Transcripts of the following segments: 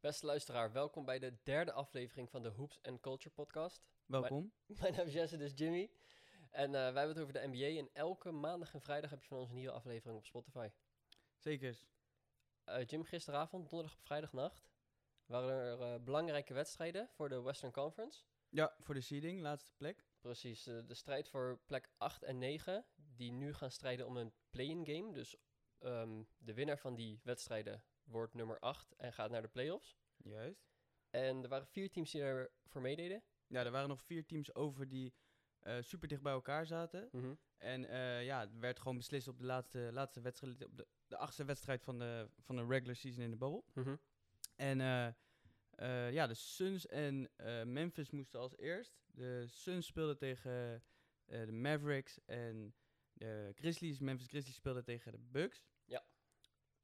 Beste luisteraar, welkom bij de derde aflevering van de Hoops and Culture podcast. Welkom. Mijn naam is Jesse, dus Jimmy. En eh, wij hebben het over de NBA. En elke maandag en vrijdag heb je van ons een nieuwe aflevering op Spotify. Zeker. Eh, Jim, gisteravond, donderdag op vrijdagnacht, waren er eh, belangrijke wedstrijden voor de Western Conference. Ja, voor de seeding, laatste plek. Precies, de strijd voor plek 8 en 9, die nu gaan strijden om een play-in game. Dus ehm, de winnaar van die wedstrijden wordt nummer 8 en gaat naar de playoffs. Juist. En er waren vier teams die ervoor meededen. Ja, er waren nog vier teams over die eh, super dicht bij elkaar zaten. En eh, ja, het werd gewoon beslist op de laatste, laatste wedstrijd, op de, de achtste wedstrijd van de, van de regular season in de bubble. Mhm. En eh, ja, de Suns en Memphis moesten als eerst. De Suns speelden tegen de Mavericks en de Grizzlies. Memphis Grizzlies speelden tegen de Bucks. Ja.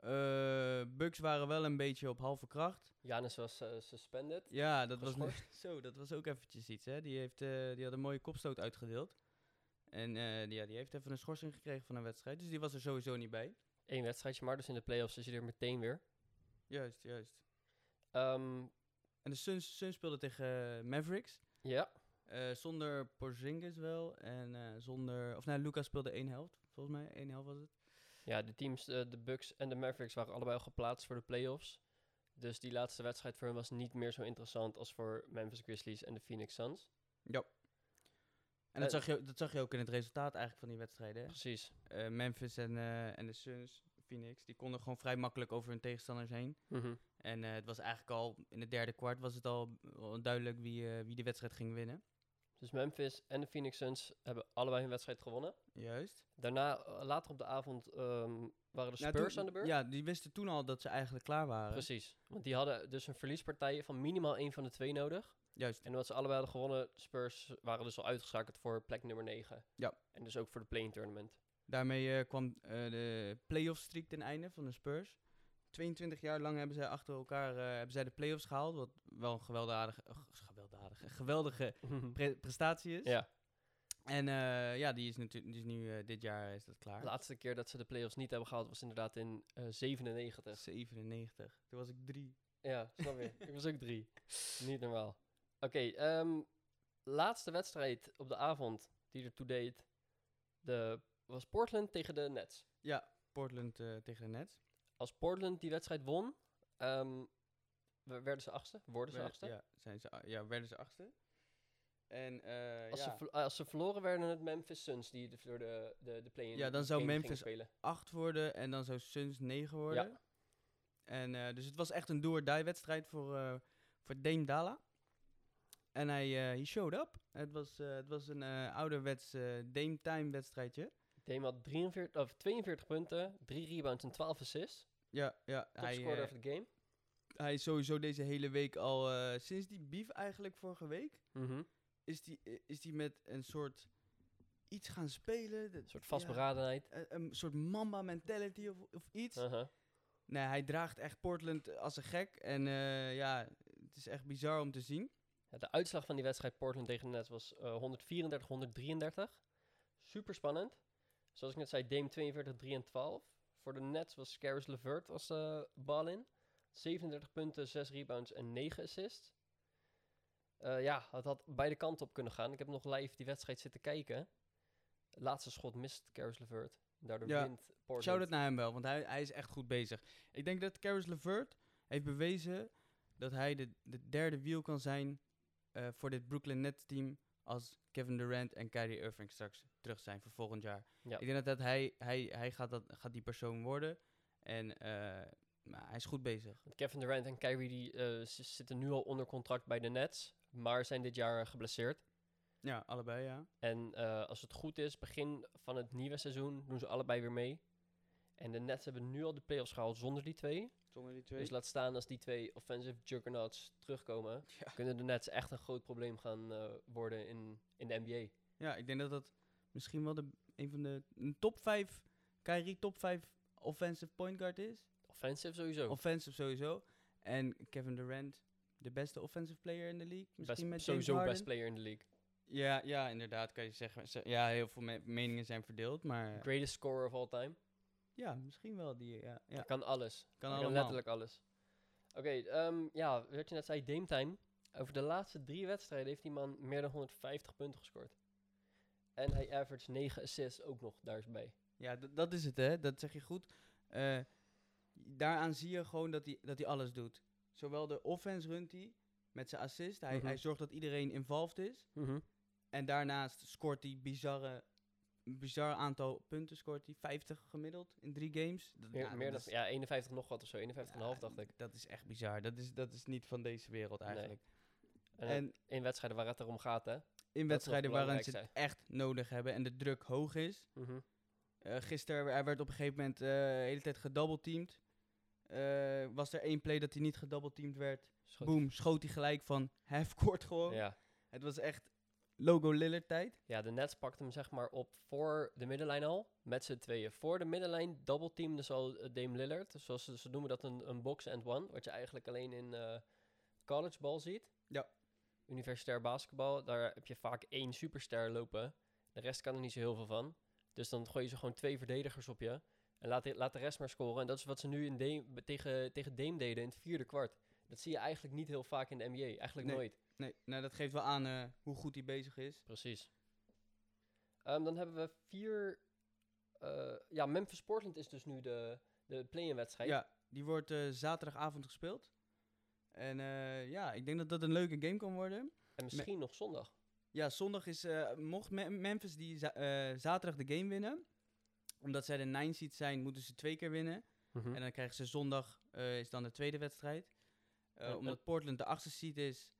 Eh, Bucks waren wel een beetje op halve kracht. Giannis was eh, suspended. Ja, dat was, Geschorst. zo, dat was ook eventjes iets. Hè? Die, heeft, eh, die had een mooie kopstoot uitgedeeld. En die, ja, die heeft even een schorsing gekregen van een wedstrijd. Dus die was er sowieso niet bij. Eén wedstrijdje maar, dus in de playoffs is hij er meteen weer. Juist, juist. Ehm, En de Suns, Suns speelden tegen Mavericks. ja, zonder Porzingis wel. En zonder... Of nee, Lucas speelde één helft. Volgens mij, één helft was het. Ja, de teams, eh, de Bucks en de Mavericks waren allebei al geplaatst voor de playoffs. Dus die laatste wedstrijd voor hen was niet meer zo interessant als voor Memphis Grizzlies en de Phoenix Suns. Ja. En dat, Eh, zag je, dat zag je ook in het resultaat eigenlijk van die wedstrijden. hè? Precies. Eh, Memphis en, en de Suns, Phoenix, die konden gewoon vrij makkelijk over hun tegenstanders heen. Mhm. En het was eigenlijk al in het derde kwart was het al duidelijk wie, wie de wedstrijd ging winnen. Dus Memphis en de Phoenix Suns hebben allebei hun wedstrijd gewonnen. Juist. Daarna, eh, later op de avond, ehm, waren de Nou, Spurs toen- aan de beurt. Ja, die wisten toen al dat ze eigenlijk klaar waren. Precies. Want die hadden dus een verliespartij van minimaal één van de twee nodig. Juist. En omdat ze allebei hadden gewonnen, Spurs waren dus al uitgeschakeld voor plek nummer 9. Ja. En dus ook voor de playing tournament. Daarmee eh, kwam eh, de playoff streak ten einde van de Spurs. 22 jaar lang hebben zij achter elkaar eh, hebben zij de playoffs gehaald. Wat wel een gewelddadige, eh, gewelddadige, geweldige pre- prestatie is. ja, En eh, ja, die is, natuurlijk die is nu dit jaar is dat klaar. de laatste keer dat ze de playoffs niet hebben gehaald was inderdaad in eh 97. 97. Toen was ik drie. Ja, snap je. Ik was ook drie. Niet normaal. Oké, ehm, laatste wedstrijd op de avond die ertoe deed, de, was Portland tegen de Nets. Ja, Portland tegen de Nets. Als Portland die wedstrijd won, ehm, we- werden ze achtste? Worden ze achtste? Ja, zijn ze, ja, werden ze achtste. En eh, Als, ja, ze, als ze verloren werden het Memphis Suns die de, voor de, de, de play-in Ja, dan zou Memphis acht worden en dan zou Suns 9 worden. Ja. En, eh, dus het was echt een do-or-die wedstrijd voor, eh voor Dame Dalla. En hij he showed up. Het was, het was een ouderwets Dame Time wedstrijdje. Dame had 43, of 42 punten, 3 rebounds en 12 assists. Ja, ja Top hij, scorer eh, of the game. hij is sowieso deze hele week al... eh, sinds die beef eigenlijk vorige week... Mhm. is die, eh, is die met een soort iets gaan spelen. Een soort vastberadenheid. Ja, een, een soort mamba mentality of, of iets. Uh-huh. Nee, hij draagt echt Portland als een gek. En ja, het is echt bizar om te zien. Ja, de uitslag van die wedstrijd Portland tegen de Nets was eh 134-133. Super spannend. Zoals ik net zei, Dame 42, 3 en 12. Voor de Nets was Caris LeVert als de bal in. 37 punten, 6 rebounds en 9 assists. Eh, ja, het had beide kanten op kunnen gaan. Ik heb nog live die wedstrijd zitten kijken. Laatste schot mist Caris LeVert. Daardoor Ja, wint Portland. Shout het naar hem wel, want hij, hij is echt goed bezig. Ik denk dat Caris LeVert heeft bewezen dat hij de, de derde wiel kan zijn eh, voor dit Brooklyn Nets team als Kevin Durant en Kyrie Irving straks terug zijn voor volgend jaar. Ja. Ik denk dat, dat hij, hij, hij gaat, dat, gaat die persoon worden. En eh, maar hij is goed bezig. Kevin Durant en Kyrie die, eh, zitten nu al onder contract bij de Nets. Maar zijn dit jaar geblesseerd. Ja, allebei ja. En eh, als het goed is, begin van het nieuwe seizoen doen ze allebei weer mee. En de Nets hebben nu al de playoffs gehaald zonder die twee. Zonder die twee. Dus laat staan als die twee offensive juggernauts terugkomen, Ja. kunnen de Nets echt een groot probleem gaan eh, worden in, in de NBA. Ja, ik denk dat dat misschien wel de, een van de een top 5, Kyrie top 5 offensive point guard is. Offensive sowieso. Offensive sowieso. En Kevin Durant, de beste offensive player in de league. Misschien best, met sowieso best player in de league. Ja, ja, inderdaad kan je zeggen. Ze- Ja, heel veel me- meningen zijn verdeeld, maar Greatest scorer of all time. Ja, misschien wel die. Ja, ja. Kan alles. Kan letterlijk alles. Oké, ehm, ja, wat je net zei, Dame Time. Over de laatste drie wedstrijden heeft die man meer dan 150 punten gescoord. En hij average 9 assists ook nog daar is bij. Ja, dat is het, hè. Dat zeg je goed. Eh, daaraan zie je gewoon dat hij dat hij alles doet. Zowel de offense runt hij met zijn assist. Hij, Mhm. hij zorgt dat iedereen involved is. En daarnaast scoort hij bizarre, bizar aantal punten. Scoort hij 50 gemiddeld in drie games. Dat, Meer, ja, meer dat dan, is- ja, 51 nog wat of zo, 51,5 ja, dacht ik. Dat is echt bizar. Dat is, dat is niet van deze wereld eigenlijk. En, En in wedstrijden waar het erom gaat, hè. in wedstrijden waarin ze het echt nodig hebben en de druk hoog is. Mhm. Eh gisteren, hij werd op een gegeven moment eh, de hele tijd gedoubleteamd. Eh was er één play dat hij niet gedoubleteamd werd. Schot- Boom, schoot hij gelijk van halfcourt gewoon. Ja. Het was echt logo Lillard tijd. ja, de Nets pakte hem zeg maar op voor de middenlijn al. Met z'n tweeën. Voor de middenlijn double team dus al eh, Dame Lillard. Zoals ze, ze noemen dat een, een box and one. Wat je eigenlijk alleen in eh college ball ziet. Ja. Universitair basketbal. Daar heb je vaak één superster lopen. De rest kan er niet zo heel veel van. Dus dan gooi je ze gewoon twee verdedigers op je. En laat de, laat de rest maar scoren. En dat is wat ze nu in Dame- tegen, tegen Dame deden in het vierde kwart. Dat zie je eigenlijk niet heel vaak in de NBA. Eigenlijk Nee. nooit. Nee, nou, dat geeft wel aan eh, hoe goed hij bezig is. Precies. Ehm, dan hebben we vier... eh, ja, Memphis Portland is dus nu de, de play-in wedstrijd. Ja, die wordt eh, zaterdagavond gespeeld. En eh, ja, ik denk dat dat een leuke game kan worden. En misschien nog zondag. Ja, zondag is, eh, mocht Me- Memphis die za- eh, zaterdag de game winnen, omdat zij de 9 seed zijn, moeten ze twee keer winnen. Mhm. En dan krijgen ze zondag, eh, is dan de tweede wedstrijd. Eh, omdat Portland de achtste seed is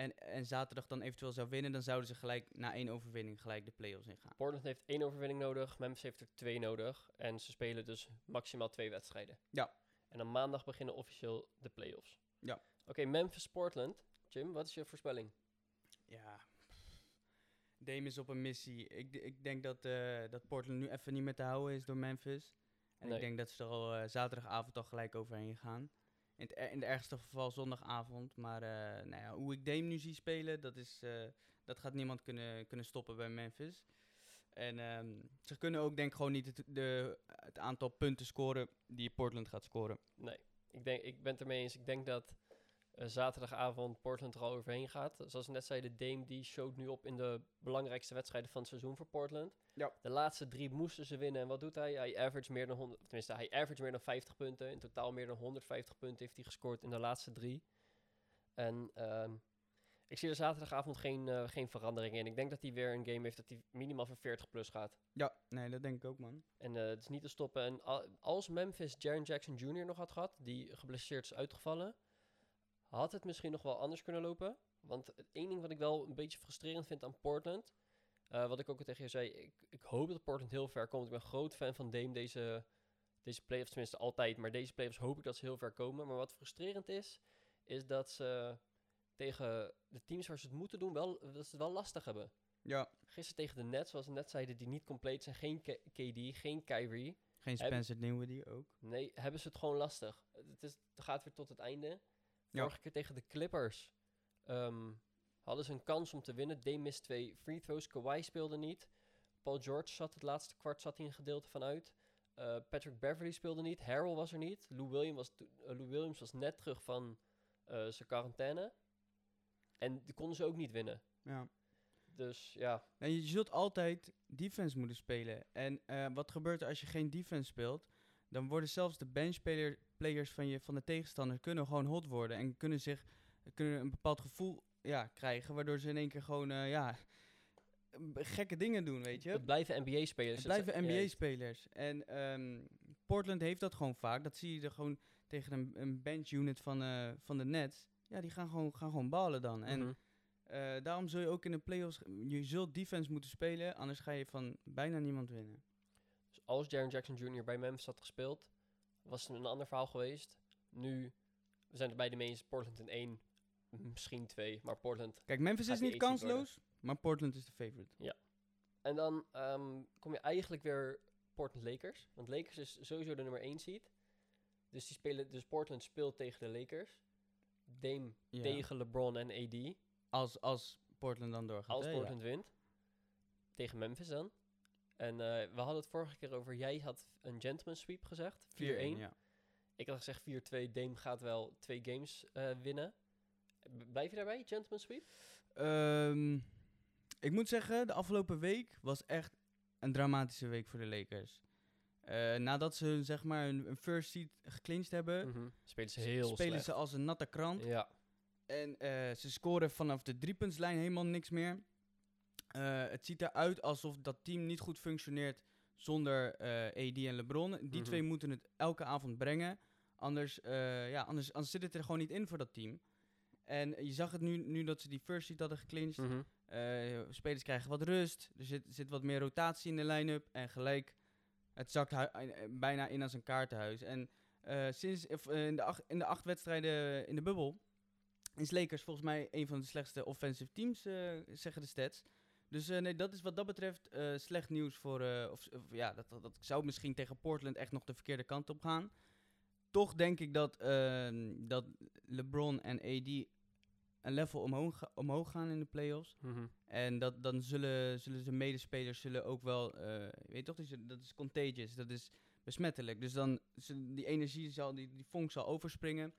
en, en zaterdag dan eventueel zou winnen, dan zouden ze gelijk na één overwinning gelijk de playoffs ingaan. Portland heeft één overwinning nodig. Memphis heeft er twee nodig. En ze spelen dus maximaal twee wedstrijden. Ja. En dan maandag beginnen officieel de playoffs. Ja. Oké, Memphis Portland. Jim, wat is je voorspelling? Ja, Dame is op een missie. Ik, ik denk dat, eh, dat Portland nu even niet meer te houden is door Memphis. En Nee. ik denk dat ze er al eh, zaterdagavond al gelijk overheen gaan. In het, in ergste geval zondagavond. Maar eh, nou ja, hoe ik Dame nu zie spelen, dat, is, eh, dat gaat niemand kunnen, kunnen stoppen bij Memphis. En ehm, ze kunnen ook denk ik gewoon niet het, de, het aantal punten scoren die Portland gaat scoren. Nee, ik, denk, ik ben het ermee eens. Ik denk dat zaterdagavond Portland er al overheen gaat. Zoals ik net zei, de Dame die showt nu op in de belangrijkste wedstrijden van het seizoen voor Portland. Ja. De laatste drie moesten ze winnen. En wat doet hij? Hij average meer dan 100, tenminste, hij average meer dan 50 punten. In totaal meer dan 150 punten heeft hij gescoord in de laatste drie. En ehm, ik zie er zaterdagavond geen, eh, geen verandering in. Ik denk dat hij weer een game heeft dat hij minimaal voor 40 plus gaat. Ja, nee, dat denk ik ook, man. En eh, het is niet te stoppen. En al- als Memphis Jaren Jackson Jr. nog had gehad, die geblesseerd is uitgevallen, had het misschien nog wel anders kunnen lopen. Want het één ding wat ik wel een beetje frustrerend vind aan Portland, eh, wat ik ook al tegen je zei, ik, ik hoop dat Portland heel ver komt. Ik ben een groot fan van Dame deze, deze playoffs, tenminste altijd, maar deze playoffs hoop ik dat ze heel ver komen. Maar wat frustrerend is, is dat ze tegen de teams waar ze het moeten doen, wel, dat ze het wel lastig hebben. Ja, Gisteren tegen de Nets, zoals we net zeiden, die niet compleet zijn. Geen K- KD, geen Kyrie. geen Spencer Dinwiddie ook. Nee, hebben ze het gewoon lastig. Het, is, het gaat weer tot het einde. Ja. Vorige keer tegen de Clippers ehm, hadden ze een kans om te winnen. Dame mist twee free throws. Kawhi speelde niet. Paul George zat het laatste kwart zat hij een gedeelte van uit. Eh, Patrick Beverly speelde niet. Harrell was er niet. Lou, Williams was, eh, Lou Williams was net terug van eh, zijn quarantaine. En die konden ze ook niet winnen. Ja. Dus ja, En je zult altijd defense moeten spelen. En wat gebeurt er als je geen defense speelt? Dan worden zelfs de benchplayers van, je, van de tegenstander kunnen gewoon hot worden. En kunnen, zich, kunnen een bepaald gevoel ja, krijgen. Waardoor ze in één keer gewoon eh, ja, gekke dingen doen, weet je. het blijven NBA-spelers. Het blijven NBA-spelers. En ehm, Portland heeft dat gewoon vaak. Dat zie je er gewoon tegen een, een bench unit van, eh, van de Nets. Ja, die gaan gewoon, gaan gewoon ballen dan. En Mhm. eh, daarom zul je ook in de playoffs, je zult defense moeten spelen, anders ga je van bijna niemand winnen. Dus als Jaren Jackson Jr. bij Memphis had gespeeld, was het een ander verhaal geweest. Nu, we zijn het bij de Portland in één, misschien twee, maar Portland. Kijk, Memphis is niet kansloos, maar Portland is de favorite. En dan ehm, kom je eigenlijk weer Portland Lakers. Want Lakers is sowieso de nummer één seed. Dus, die spelen, dus Portland speelt tegen de Lakers. Dame Ja. tegen LeBron en AD. Als, als Portland dan doorgaat. Als ja. Portland wint. Tegen Memphis dan. En eh, we hadden het vorige keer over, jij had een gentleman sweep gezegd. 4-1. 4-1, ja. Ik had gezegd 4-2. Dame gaat wel twee games eh, winnen. Blijf je daarbij, gentleman sweep? Ehm, ik moet zeggen, de afgelopen week was echt een dramatische week voor de Lakers. Eh, nadat ze hun, zeg maar een first seed geclinched hebben, Mhm. Spelen ze heel spelen slecht. ze als een natte krant. Ja. En ze scoren vanaf de driepuntslijn helemaal niks meer. Eh, het ziet eruit alsof dat team niet goed functioneert zonder eh, AD en LeBron. Die Mhm. twee moeten het elke avond brengen. Anders, eh, ja, anders, anders zit het er gewoon niet in voor dat team. En je zag het nu, nu dat ze die first seed hadden geclinched. Mhm. Spelers krijgen wat rust. Er zit, zit wat meer rotatie in de line-up. En gelijk, het zakt bijna in als een kaartenhuis. En sinds in, de acht, in de acht wedstrijden in de bubbel is Lakers volgens mij een van de slechtste offensive teams, zeggen de stats. Dus eh, nee, dat is wat dat betreft eh, slecht nieuws voor. eh, of, of ja, dat, dat, dat zou misschien tegen Portland echt nog de verkeerde kant op gaan. Toch denk ik dat, ehm, dat LeBron en AD een level omhoog, omhoog gaan in de playoffs. Mhm. En dat, dan zullen, zullen zijn medespelers zullen ook wel, je weet toch, dat is, dat is contagious, dat is besmettelijk. Dus dan, die energie zal, die, die vonk zal overspringen.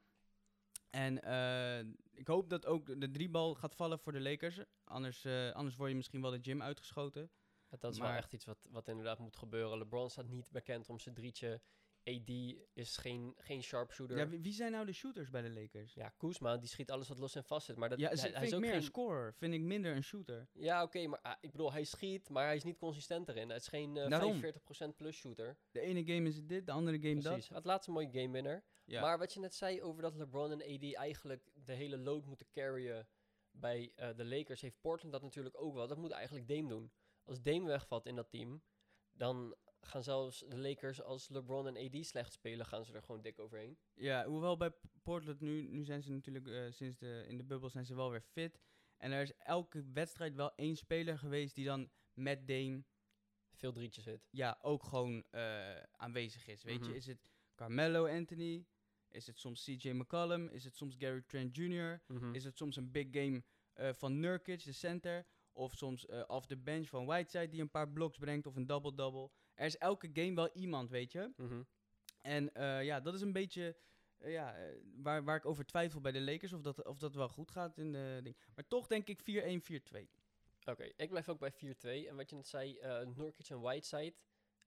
En eh, ik hoop dat ook de driebal gaat vallen voor de Lakers. Anders, eh, anders word je misschien wel de gym uitgeschoten. Ja, Dat is wel Maar- echt iets wat, wat inderdaad moet gebeuren. LeBron staat niet bekend om zijn drietje. AD is geen, geen sharpshooter. Ja, Ja, wie, zijn nou de shooters bij de Lakers? Kuzma, die schiet alles wat los en vast zit. Maar dat, ja, hij, is, hij vind is ik ook meer een geen... scorer. Vind ik minder een shooter. Ja, oké, maar ah, ik bedoel, hij schiet, maar hij is niet consistent erin. Hij is geen eh, Daarom. 45% plus shooter. De ene game is dit, de andere game Precies. dat. Het laatste mooie game winner. Ja. Maar wat je net zei over dat LeBron en AD eigenlijk de hele load moeten carryen bij eh, de Lakers, heeft Portland dat natuurlijk ook wel. Dat moet eigenlijk Dame doen. Als Dame wegvalt in dat team, dan gaan zelfs de Lakers, als LeBron en AD slecht spelen, gaan ze er gewoon dik overheen. Ja, hoewel bij Portland nu, nu zijn ze natuurlijk eh, sinds de, in de bubbel zijn ze wel weer fit. En er is elke wedstrijd wel één speler geweest die dan met Dame Veel drietjes zit. ja, ook gewoon eh, aanwezig is. Weet Mhm. je, is het Carmelo Anthony? Is het soms CJ McCollum? Is het soms Gary Trent Jr.? Is het soms een big game eh, van Nurkic, de center? Of soms eh off the bench van Whiteside die een paar blocks brengt of een double-double. Er is elke game wel iemand, weet je. Mhm. En eh, ja, dat is een beetje ja, waar, waar ik over twijfel bij de Lakers. Of dat, of dat wel goed gaat in de ding. Maar toch denk ik 4-1, 4-2. Oké, ik blijf ook bij 4-2. En wat je net zei, Nurkic en Whiteside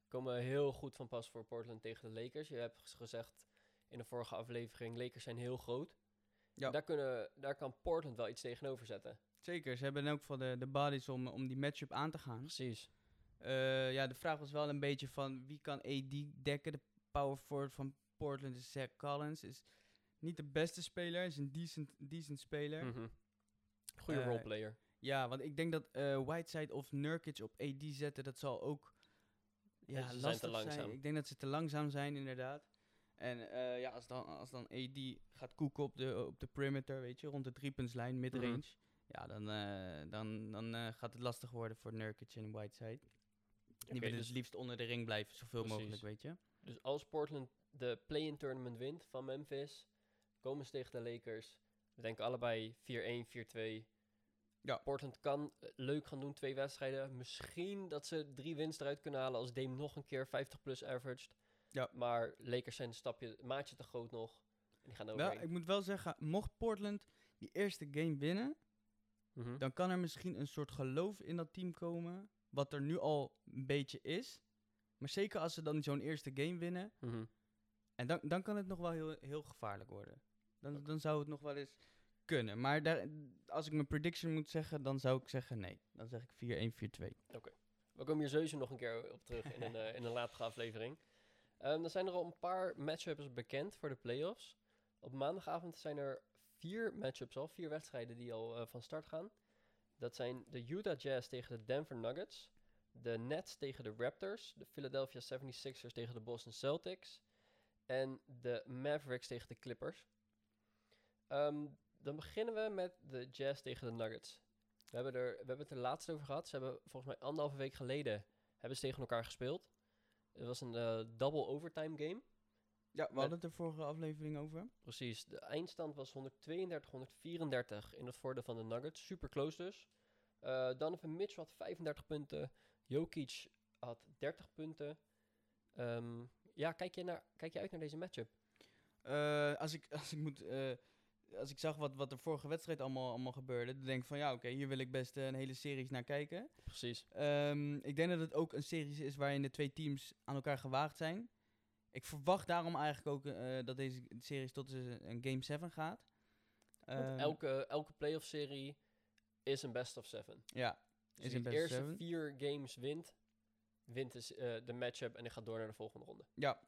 komen heel goed van pas voor Portland tegen de Lakers. Je hebt gezegd in de vorige aflevering, Lakers zijn heel groot. Ja. Daar, kunnen, daar kan Portland wel iets tegenover zetten. Zeker, ze hebben elk geval de, de bodies om, om die matchup aan te gaan. Precies. Eh, ja, de vraag was wel een beetje van wie kan AD dekken. De power forward van Portland is Zach Collins. Is niet de beste speler, is een decent, decent speler. Mhm. Goede Eh, roleplayer. Ja, want ik denk dat eh, Whiteside of Nurkic op AD zetten, dat zal ook ja, ze zijn lastig te langzaam. zijn. Ik denk dat ze te langzaam zijn, inderdaad. En eh, ja, als dan, als dan AD gaat koeken op de, op de perimeter, weet je, rond de driepuntslijn, midrange. Mhm. Ja, dan, eh, dan, dan eh, gaat het lastig worden voor Nurkic en Whiteside. Die willen dus, het liefst onder de ring blijven, zoveel Precies. mogelijk, weet je. dus als Portland de play-in tournament wint van Memphis, komen ze tegen de Lakers. We denken allebei 4-1, 4-2. Ja. Portland kan leuk gaan doen, twee wedstrijden. Misschien dat ze drie winst eruit kunnen halen als Dame nog een keer 50 plus averaged. Ja. Maar Lakers zijn een stapje, maatje te groot nog. En die gaan er Wel, overheen. ik moet wel zeggen, mocht Portland die eerste game winnen, Mhm. dan kan er misschien een soort geloof in dat team komen. Wat er nu al een beetje is. Maar zeker als ze dan zo'n eerste game winnen. Mhm. En dan, dan kan het nog wel heel, heel gevaarlijk worden. Dan, dan zou het nog wel eens kunnen. Maar daar, als ik mijn prediction moet zeggen, dan zou ik zeggen nee. Dan zeg ik 4-1, 4-2. We komen hier sowieso nog een keer op terug in een, eh, in een latere aflevering. Ehm er zijn er al een paar matchups bekend voor de playoffs. Op maandagavond zijn er vier matchups al, vier wedstrijden die al eh, van start gaan. Dat zijn de Utah Jazz tegen de Denver Nuggets, de Nets tegen de Raptors, de Philadelphia 76ers tegen de Boston Celtics en de Mavericks tegen de Clippers. Ehm, dan beginnen we met de Jazz tegen de Nuggets. We hebben, er, we hebben het er laatst over gehad. Ze hebben volgens mij anderhalve week geleden hebben ze tegen elkaar gespeeld. Het was een eh, double overtime game. Ja, we hadden het er vorige aflevering over. Precies. De eindstand was 132, 134 in het voordeel van de Nuggets. Super close dus. Eh Donovan Mitchell had 35 punten. Jokic had 30 punten. Ehm, ja, kijk je, naar, kijk je uit naar deze matchup? Eh, als, ik, als ik moet... als ik zag wat, wat er vorige wedstrijd allemaal, allemaal gebeurde, dan denk ik van ja, oké, hier wil ik best eh, een hele series naar kijken. Precies. Ehm, ik denk dat het ook een serie is waarin de twee teams aan elkaar gewaagd zijn. Ik verwacht daarom eigenlijk ook eh, dat deze series tot een Game 7 gaat. Ehm, elke, elke playoff serie is een best of seven. Ja, Dus Is een de best of eerste seven. vier games wint, wint dus, eh, de matchup en die gaat door naar de volgende ronde. ja.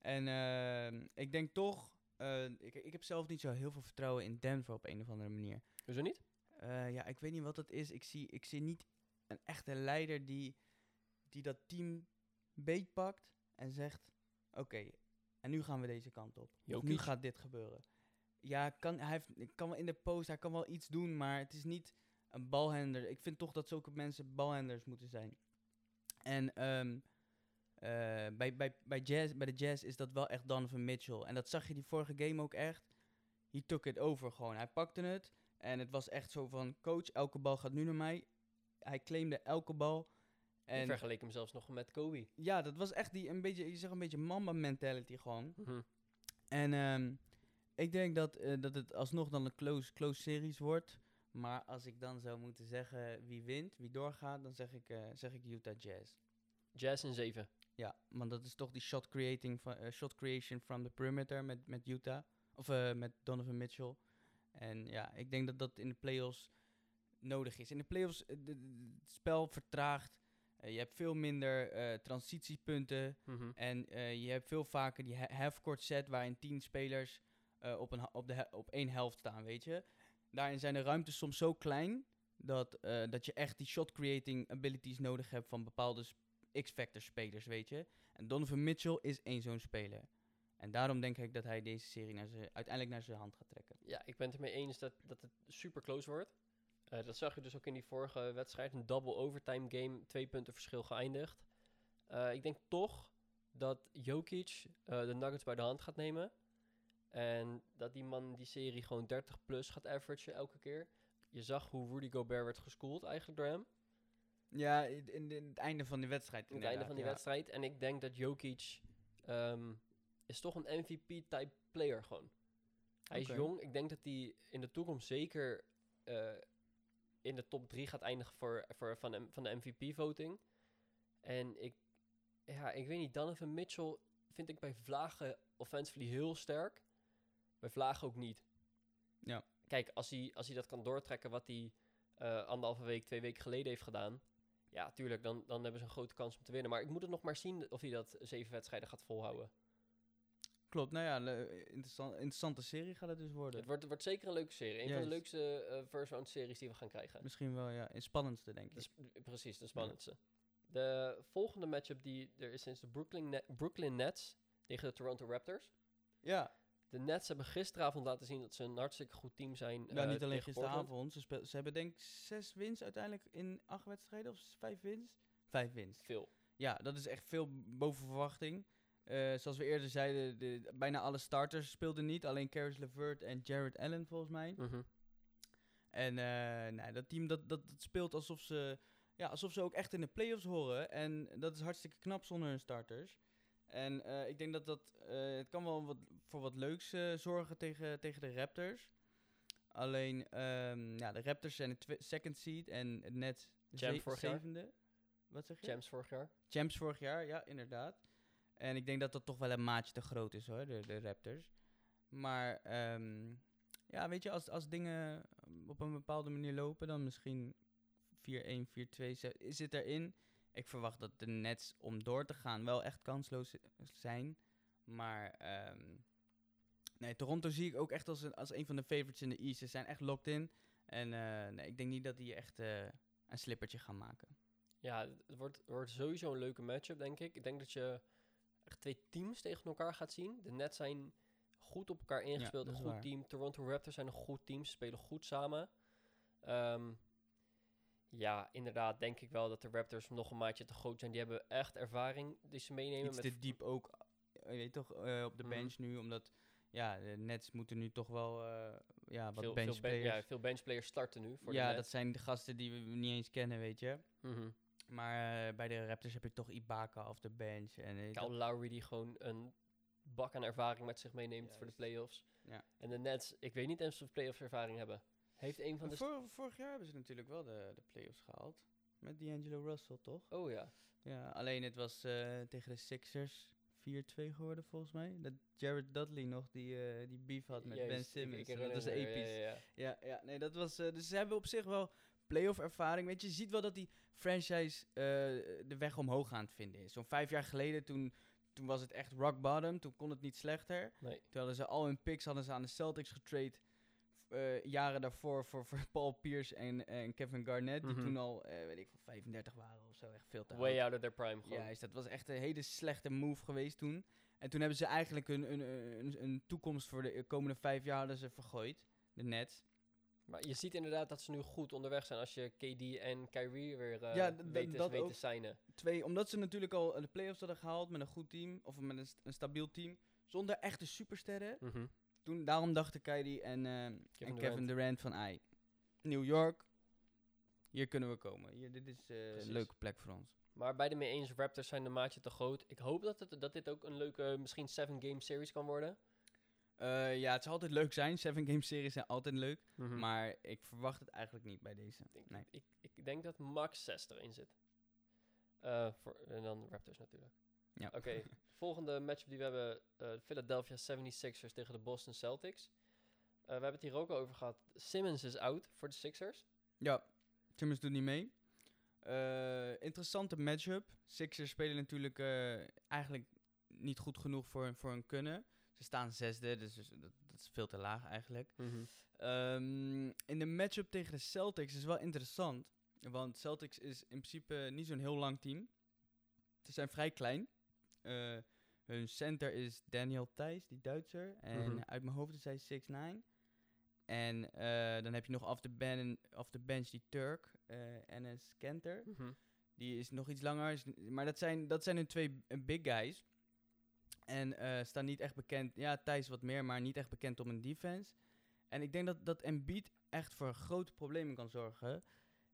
En ehm, ik denk toch, eh, ik, ik heb zelf niet zo heel veel vertrouwen in Denver op een of andere manier. Hoezo niet? Eh, ja, ik weet niet wat dat is. Ik zie, ik zie niet een echte leider die, die dat team beetpakt en zegt: Oké, en nu gaan we deze kant op. Of nu gaat dit gebeuren. Ja, kan, hij heeft, ik kan wel in de post, hij kan wel iets doen, maar het is niet een balhender. Ik vind toch dat zulke mensen balhenders moeten zijn. En ehm, eh, bij, bij, bij, jazz, bij de Jazz is dat wel echt Donovan Mitchell. En dat zag je die vorige game ook echt. He took it over gewoon. Hij pakte het. En het was echt zo van, coach, elke bal gaat nu naar mij. Hij claimde elke bal. Ik En vergeleek hem zelfs nog met Kobe. ja, dat was echt die, een beetje, je zegt een beetje mamba mentality gewoon. Mhm. En ehm, ik denk dat, eh, dat het alsnog dan een close, close series wordt. Maar als ik dan zou moeten zeggen wie wint, wie doorgaat, dan zeg ik, eh, zeg ik Utah Jazz. Jazz in 7. Ja, want dat is toch die shot, creating van, eh, shot creation from the perimeter met, met Utah. Of eh, met Donovan Mitchell. En ja, ik denk dat dat in de playoffs nodig is. In de playoffs, eh, de- de- het spel vertraagt. Je hebt veel minder transitiepunten. Mhm. En je hebt veel vaker die ha- half-court set waarin tien spelers op, een, op, de op één helft staan, weet je. Daarin zijn de ruimtes soms zo klein dat, dat je echt die shot-creating abilities nodig hebt van bepaalde X-Factor spelers, weet je. En Donovan Mitchell is één zo'n speler. En daarom denk ik dat hij deze serie uiteindelijk naar zijn hand gaat trekken. Ja, ik ben het ermee eens dat, dat het super close wordt. Eh, dat zag je dus ook in die vorige wedstrijd. Een double overtime game, twee punten verschil geëindigd. Eh, ik denk toch dat Jokic eh, de Nuggets bij de hand gaat nemen. En dat die man die serie gewoon 30 plus gaat averagen elke keer. Je zag hoe Rudy Gobert werd geschoold eigenlijk door hem. Ja, in, in, het einde van die wedstrijd In het einde van die wedstrijd. En ik denk dat Jokic ehm, is toch een MVP-type player gewoon. Hij is jong. Ik denk dat hij in de toekomst zeker eh, in de top 3 gaat eindigen voor, voor, van, de- van de MVP-voting. En ik, ja, ik weet niet, Donovan Mitchell vind ik bij Vlagen offensively heel sterk. Bij Vlagen ook niet. Ja. Kijk, als hij, als hij dat kan doortrekken wat hij eh, anderhalve week, twee weken geleden heeft gedaan. Ja, tuurlijk, dan, dan hebben ze een grote kans om te winnen. Maar ik moet het nog maar zien of hij dat zeven wedstrijden gaat volhouden. Klopt, nou ja, interessant, interessante serie gaat het dus worden. Het wordt, wordt zeker een leuke serie. Een van de leukste eh first round series die we gaan krijgen. Misschien wel, ja, in spannendste denk De ik. precies, de spannendste. De volgende matchup die er is sinds de Brooklyn, Net- Brooklyn Nets tegen de Toronto Raptors. Ja, De Nets hebben gisteravond laten zien dat ze een hartstikke goed team zijn. nou, eh, niet alleen gisteravond. Ze, ze hebben denk ik zes wins uiteindelijk in acht wedstrijden. Of vijf wins? Vijf wins. Veel. Ja, dat is echt veel boven verwachting. Eh, zoals we eerder zeiden, de, bijna alle starters speelden niet. Alleen Caris LeVert en Jared Allen volgens mij. Mhm. En eh, nou, dat team dat, dat, dat speelt alsof ze, ja, alsof ze ook echt in de playoffs horen. En dat is hartstikke knap zonder hun starters. En eh, ik denk dat dat, eh, het kan wel wat, voor wat leuks eh, zorgen tegen, tegen de Raptors. Alleen, ehm, ja, de Raptors zijn de second seed en het Nets de jaar. zevende. Wat zeg je? Champs vorig jaar. Champs vorig jaar, ja, inderdaad. En ik denk dat dat toch wel een maatje te groot is hoor, de, de Raptors. Maar ehm, ja, weet je, als, als dingen op een bepaalde manier lopen, dan misschien 4-1, 4-2 ze- zit erin. Ik verwacht dat de Nets om door te gaan wel echt kansloos zijn. Maar ehm, nee, Toronto zie ik ook echt als een, als een van de favorites in de East. Ze zijn echt locked in. En eh, nee, ik denk niet dat die echt eh, een slippertje gaan maken. Ja, het wordt, wordt sowieso een leuke matchup, denk ik. Ik denk dat je echt twee teams tegen elkaar gaat zien. De Nets zijn goed op elkaar ingespeeld, een goed waar. team. Toronto Raptors zijn een goed team, ze spelen goed samen. Ehm, ja, inderdaad, denk ik wel dat de Raptors nog een maatje te groot zijn. Die hebben echt ervaring die ze meenemen. iets met te diep ook, eh, je weet toch, eh, op de Mhm. bench nu. Omdat, ja, de Nets moeten nu toch wel, eh, ja, wat veel, bench veel, ben- players. ja, veel benchplayers starten nu voor de ja, dat zijn de gasten die we niet eens kennen, weet je. Mhm. Maar bij de Raptors heb je toch Ibaka of de bench. En, Kyle Lowry die gewoon een bak aan ervaring met zich meeneemt voor de playoffs. Ja. En de Nets, ik weet niet eens of ze playoffs ervaring hebben. Heeft een van de... Vor- vorig jaar hebben ze natuurlijk wel de, de playoffs gehaald. Met D'Angelo Russell, toch? Oh ja. Ja, alleen het was eh, tegen de Sixers 4-2 geworden volgens mij. Dat Jared Dudley nog die, eh, die beef had met Ben Juist, Simmons. ik dat was episch. Ja, ja, ja. Ja, ja, nee, dat was. eh, dus ze hebben op zich wel playoff ervaring. Weet je, je ziet wel dat die franchise de weg omhoog aan het vinden is. Zo'n vijf jaar geleden, toen, toen was het echt rock bottom. Toen kon het niet slechter. Nee. Toen hadden ze al hun picks hadden ze aan de Celtics getrade. Eh, jaren daarvoor voor, voor Paul Pierce en, en Kevin Garnett. Die Mhm. toen al, eh, weet ik veel, 35 waren of zo. Echt veel te Way out of their prime gewoon. Juist, dat was echt een hele slechte move geweest toen. En toen hebben ze eigenlijk een, een, een, een toekomst voor de komende vijf jaar hadden ze vergooid. De Nets. Maar je ziet inderdaad dat ze nu goed onderweg zijn als je KD en Kyrie weer eh Ja, weet, dat weet te signen. Twee, omdat ze natuurlijk al de playoffs hadden gehaald met een goed team. Of met een, st- een stabiel team. Zonder echte supersterren. Mhm. Toen, daarom dachten Kyrie en, eh, en Kevin Kevin Durant van... Ai, New York, hier kunnen we komen. Hier, dit is eh, een Precies. leuke plek voor ons. Maar bij de mee eens, Raptors zijn een maatje te groot. Ik hoop dat, het, dat dit ook een leuke, misschien 7-game series kan worden. Eh, ja, het zal altijd leuk zijn. Seven game series zijn altijd leuk. Maar Maar ik verwacht het eigenlijk niet bij deze. ik, Nee. ik, ik denk dat max 6 erin zit. Eh, voor, en dan Raptors natuurlijk. Ja. Oké, volgende matchup die we hebben, eh Philadelphia 76ers tegen de Boston Celtics. Eh, we hebben het hier ook al over gehad. Simmons is out voor de Sixers. Ja, Timmons doet niet mee. Eh, interessante matchup. Sixers spelen natuurlijk eigenlijk niet goed genoeg voor, voor hun kunnen. Ze staan zesde, dus dus dat, dat is veel te laag eigenlijk. Ehm, in de matchup tegen de Celtics is wel interessant. Want Celtics is in principe niet zo'n heel lang team. Ze zijn vrij klein. Eh, hun center is Daniel Thijs, die Duitser. En Mhm. uit mijn hoofd is hij 6'9". En eh, dan heb je nog off the, ben off the bench die Turk, eh Enes Kenter. Mhm. Die is nog iets langer. is Maar dat zijn, dat zijn hun twee big guys. En staan niet echt bekend. Ja, Thijs wat meer, maar niet echt bekend om een defense. En ik denk dat, dat Embiid echt voor grote problemen kan zorgen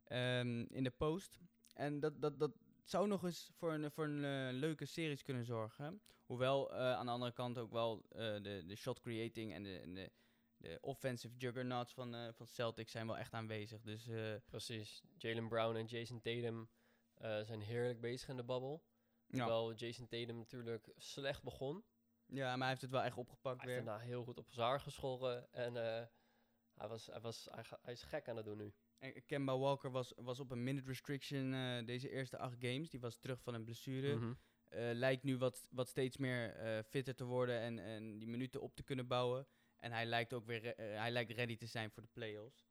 ehm, in de post. En dat, dat, dat zou nog eens voor een, voor een eh, leuke series kunnen zorgen. Hoewel eh, aan de andere kant ook wel eh, de, de shot creating en de, en de, de offensive juggernauts van, van Celtics zijn wel echt aanwezig. Dus Precies. Jalen Brown en Jason Tatum zijn heerlijk bezig in de babbel. ja. Terwijl Jason Tatum natuurlijk slecht begon. ja, maar hij heeft het wel echt opgepakt Hij heeft weer. daarna heel goed op zijn haar gescholden. En hij, was, hij, was, hij is gek aan het doen nu. Kemba Walker was, was op een minute restriction eh, deze eerste acht games. Die was terug van een blessure. Mhm. Eh, lijkt nu wat, wat steeds meer eh, fitter te worden en, en die minuten op te kunnen bouwen. En hij lijkt ook weer hij lijkt ready te zijn voor de playoffs.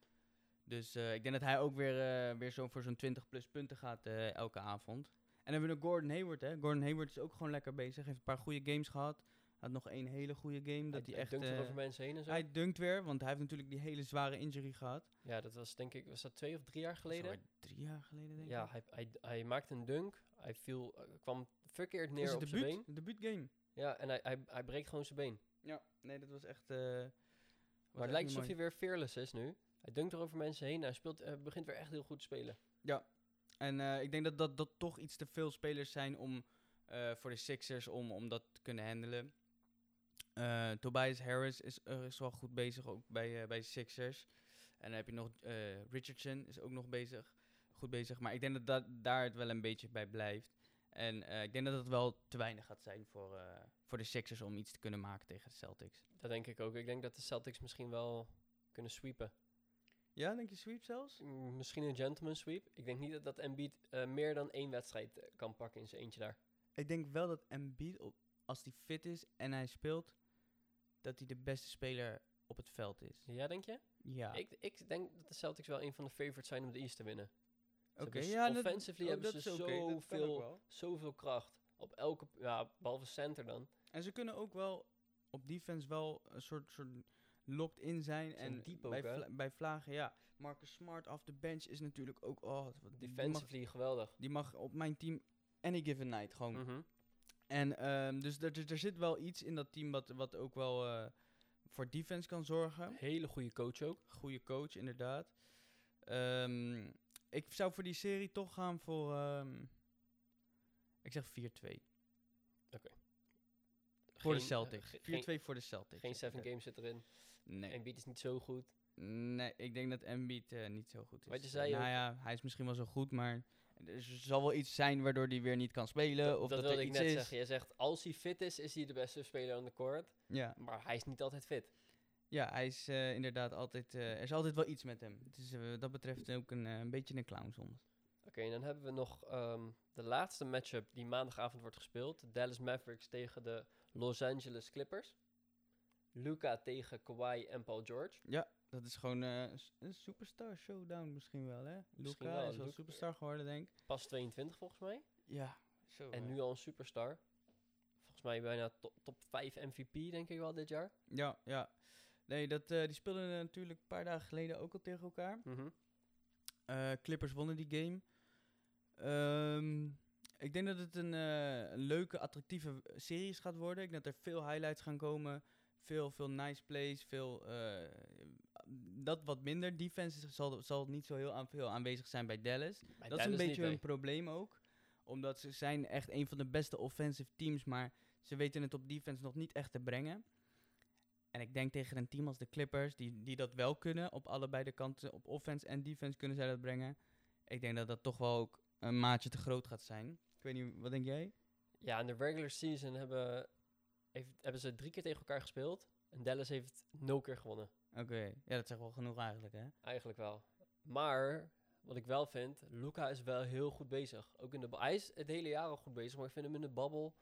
Dus ik denk dat hij ook weer, weer zo voor zo'n 20 plus punten gaat elke avond. En dan hebben we nog Gordon Hayward. Hè. Gordon Hayward is ook gewoon lekker bezig. Heeft een paar goede games gehad. Had nog één hele goede game. Dat hij, echt. dunkt er eh, over mensen heen en zo. hij dunkt weer, want hij heeft natuurlijk die hele zware injury gehad. ja, dat was denk ik, was dat twee of drie jaar geleden? Sorry, drie jaar geleden denk Ja, ik. hij, hij, hij maakte een dunk. Hij viel, eh, kwam verkeerd neer op zijn been. debuut? Debuut game. Ja, en hij, hij, hij breekt gewoon zijn been. Ja, nee, dat was echt. eh, was Maar echt het lijkt alsof hij weer fearless is nu. Hij dunkt er over mensen heen. Hij speelt, begint weer echt heel goed te spelen. En eh, ik denk dat, dat dat toch iets te veel spelers zijn om voor de Sixers om, om dat te kunnen handelen. Eh, Tobias Harris is, eh, is wel goed bezig ook bij, eh, bij de Sixers. En dan heb je nog eh, Richardson is ook nog bezig, goed bezig. Maar ik denk dat, dat daar het wel een beetje bij blijft. En eh, ik denk dat het wel te weinig gaat zijn voor, eh, voor de Sixers om iets te kunnen maken tegen de Celtics. Dat denk ik ook. Ik denk dat de Celtics misschien wel kunnen sweepen. Ja, denk je sweep zelfs? Mm, Misschien een gentleman sweep. Ik denk niet dat dat Embiid eh, meer dan één wedstrijd kan pakken in zijn eentje daar. Ik denk wel dat Embiid, op, als hij fit is en hij speelt, dat hij de beste speler op het veld is. Ja, denk je? Ja. Ik, ik denk dat de Celtics wel een van de favorites zijn om de East te winnen. Oké, ja. offensively oh, hebben ze ook zoveel, zoveel kracht. Op elke, ja, behalve center dan. En ze kunnen ook wel op defense wel een soort, soort locked in zijn. En diep ook, bij, vla- bij vlagen, ja. Marcus Smart off the bench is natuurlijk ook... Oh, wat- die, mag, Defensively geweldig. die mag op mijn team any given night gewoon. Mhm. En ehm, dus er, er, zit wel iets in dat team wat, wat ook wel eh, voor defense kan zorgen. Hele goede coach ook. Goede coach, inderdaad. Ehm, ik zou voor die serie toch gaan voor... ehm, ik zeg 4-2. Voor de Celtics. eh, 4-2 ge- voor de Celtics. Geen zeg ik 7 er. games zit erin. Nee. Embiid is niet zo goed. Nee, ik denk dat Embiid eh, niet zo goed is. Wat je zei nou ook- ja, hij is misschien wel zo goed, maar er zal wel iets zijn waardoor hij weer niet kan spelen. Dat- of dat dat, wilde er ik iets net is. zeggen. Je zegt, als hij fit is, is hij de beste speler aan de court. Ja, Maar hij is niet altijd fit. ja hij is eh, inderdaad altijd... eh, er is altijd wel iets met hem. Het is eh, dat betreft ook een, een beetje een clown soms. Oké, en dan hebben we nog ehm, de laatste matchup die maandagavond wordt gespeeld. Dallas Mavericks tegen de Los Angeles Clippers. Luca tegen Kawhi en Paul George. Ja, dat is gewoon eh, een superstar showdown misschien wel, hè? Luca wel, is wel Luca- superstar geworden, denk ik. Pas 22 volgens mij. Ja, zo. En eh. nu al een superstar. Volgens mij bijna to- top 5 MVP denk ik wel dit jaar. Ja, ja. Nee, dat, eh, die speelden natuurlijk een paar dagen geleden ook al tegen elkaar. Mhm. Eh, Clippers wonnen die game. Ehm, ik denk dat het een, eh, een leuke, attractieve series gaat worden. Ik denk dat er veel highlights gaan komen. Veel, veel nice plays. Veel, eh, dat wat minder. Defense zal, zal niet zo heel aan, veel aanwezig zijn bij Dallas. Bij dat is een beetje niet, nee. probleem ook. Omdat ze zijn echt een van de beste offensive teams. Maar ze weten het op defense nog niet echt te brengen. En ik denk tegen een team als de Clippers, die, die dat wel kunnen, op allebei de kanten, op offense en defense kunnen zij dat brengen. Ik denk dat dat toch wel ook een maatje te groot gaat zijn. Ik weet niet, wat denk jij? Ja, in de regular season hebben, heeft, hebben ze drie keer tegen elkaar gespeeld. En Dallas heeft nul keer gewonnen. Oké, ja, dat zegt wel genoeg eigenlijk, hè? Eigenlijk wel. Maar, wat ik wel vind, Luca is wel heel goed bezig. Ook in de Hij is het hele jaar al goed bezig, maar ik vind hem in de babbel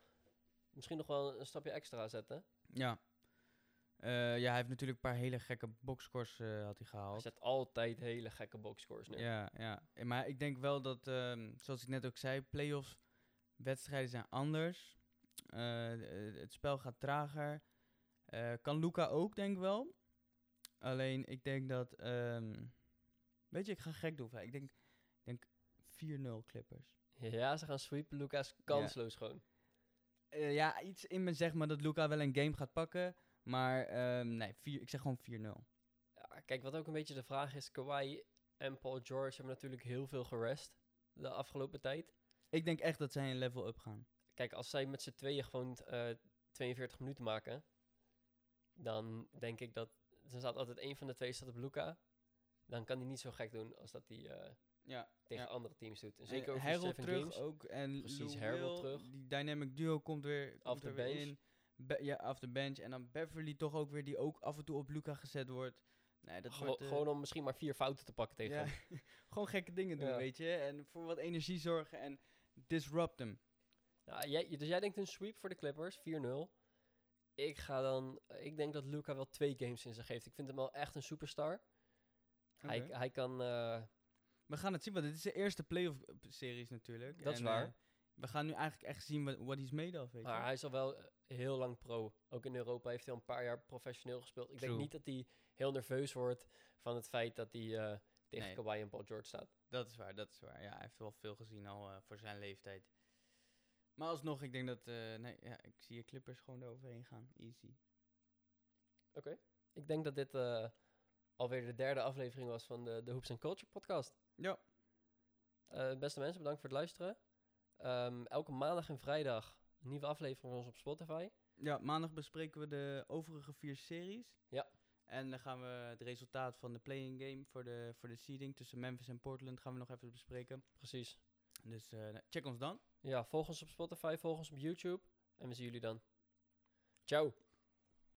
misschien nog wel een stapje extra zetten. Ja. Eh, ja, hij heeft natuurlijk een paar hele gekke boxscores eh, had hij Hij gehaald. zet altijd hele gekke boxscores neer. Ja, ja. Eh, Maar ik denk wel dat, ehm, zoals ik net ook zei, playoffs wedstrijden zijn anders. Het spel gaat trager. Kan Luca ook, denk ik wel. Alleen, ik denk dat... ehm, weet je, ik ga gek doen. Ik denk, ik denk 4-0 Clippers. Ja, ze gaan sweepen. Luca is kansloos gewoon. Eh, ja, iets in me zegt maar dat Luca wel een game gaat pakken. Maar ehm, nee, vier, ik zeg gewoon 4-0. Ja, kijk, wat ook een beetje de vraag is, Kawhi en Paul George hebben natuurlijk heel veel gerest de afgelopen tijd. Ik denk echt dat zij een level up gaan. Kijk, als zij met z'n tweeën gewoon eh 42 minuten maken, dan denk ik dat... Er staat altijd één van de twee staat op Luca. Dan kan hij niet zo gek doen als dat hij eh, Ja, tegen ja. andere teams doet. En En zeker over Harold Seven terug Games. ook. En Precies, Harold terug. Die dynamic duo komt weer, komt er weer bench. in. Be- ja, af de bench. En dan Beverly toch ook weer, die ook af en toe op Luca gezet wordt. Nee, dat wordt... eh, gewoon om misschien maar vier fouten te pakken tegen ja, hem. gewoon gekke dingen doen, weet je. En voor wat energie zorgen en disrupt hem. Ja, jij, dus jij denkt een sweep voor de Clippers, 4-0. Ik ga dan... Ik denk dat Luca wel twee games in zich heeft. Ik vind hem wel echt een superstar. Hij, hij kan... eh, We gaan het zien, want dit is de eerste playoff-series natuurlijk. Dat is En, waar. eh, we gaan nu eigenlijk echt zien wat what he's made of, weet Maar je. hij is al wel eh, heel lang pro. Ook in Europa heeft hij al een paar jaar professioneel gespeeld. Ik denk niet dat hij heel nerveus wordt van het feit dat hij tegen Nee. Kawhi en Paul George staat. Dat is waar, dat is waar. Ja, hij heeft wel veel gezien al voor zijn leeftijd. Maar alsnog, ik denk dat... eh, nee, ja, ik zie je Clippers gewoon eroverheen gaan. Easy. Ik denk dat dit eh, alweer de derde aflevering was van de, de Hoops and Culture podcast. Ja. Eh, beste mensen, bedankt voor het luisteren. Ehm, elke maandag en vrijdag een nieuwe aflevering van ons op Spotify. Ja, maandag bespreken we de overige vier series. Ja. En dan gaan we het resultaat van de playing game voor de, voor de seeding tussen Memphis en Portland gaan we nog even bespreken. Precies. Dus eh, nou, check ons dan. Ja, volg ons op Spotify, volg ons op YouTube. En we zien jullie dan. Ciao.